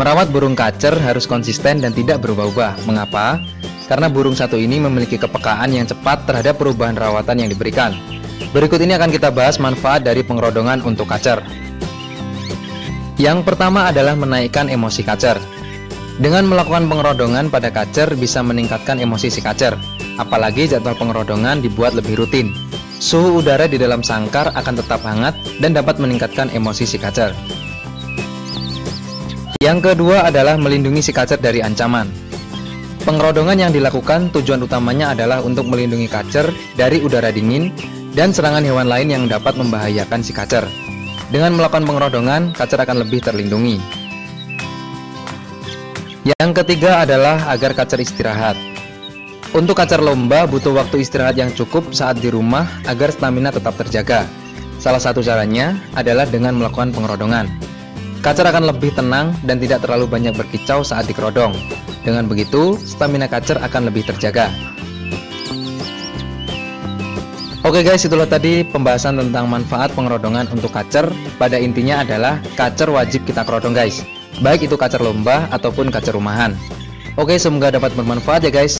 Merawat burung kacer harus konsisten dan tidak berubah-ubah. Mengapa? Karena burung satu ini memiliki kepekaan yang cepat terhadap perubahan rawatan yang diberikan. Berikut ini akan kita bahas manfaat dari pengerodongan untuk kacer. Yang pertama adalah menaikkan emosi kacer. Dengan melakukan pengerodongan pada kacer bisa meningkatkan emosi si kacer, apalagi jadwal pengerodongan dibuat lebih rutin. Suhu udara di dalam sangkar akan tetap hangat dan dapat meningkatkan emosi si kacer. Yang kedua adalah melindungi si kacer dari ancaman. Pengerodongan yang dilakukan tujuan utamanya adalah untuk melindungi kacer dari udara dingin dan serangan hewan lain yang dapat membahayakan si kacer. Dengan melakukan pengerodongan, kacer akan lebih terlindungi. Yang ketiga adalah agar kacer istirahat. Untuk kacer lomba butuh waktu istirahat yang cukup saat di rumah agar stamina tetap terjaga. Salah satu caranya adalah dengan melakukan pengerodongan. Kacer akan lebih tenang dan tidak terlalu banyak berkicau saat dikerodong. Dengan begitu, stamina kacer akan lebih terjaga. Oke guys, itulah tadi pembahasan tentang manfaat pengerodongan untuk kacer. Pada intinya adalah kacer wajib kita kerodong guys. Baik itu kacer lomba ataupun kacer rumahan. Oke, semoga dapat bermanfaat ya guys.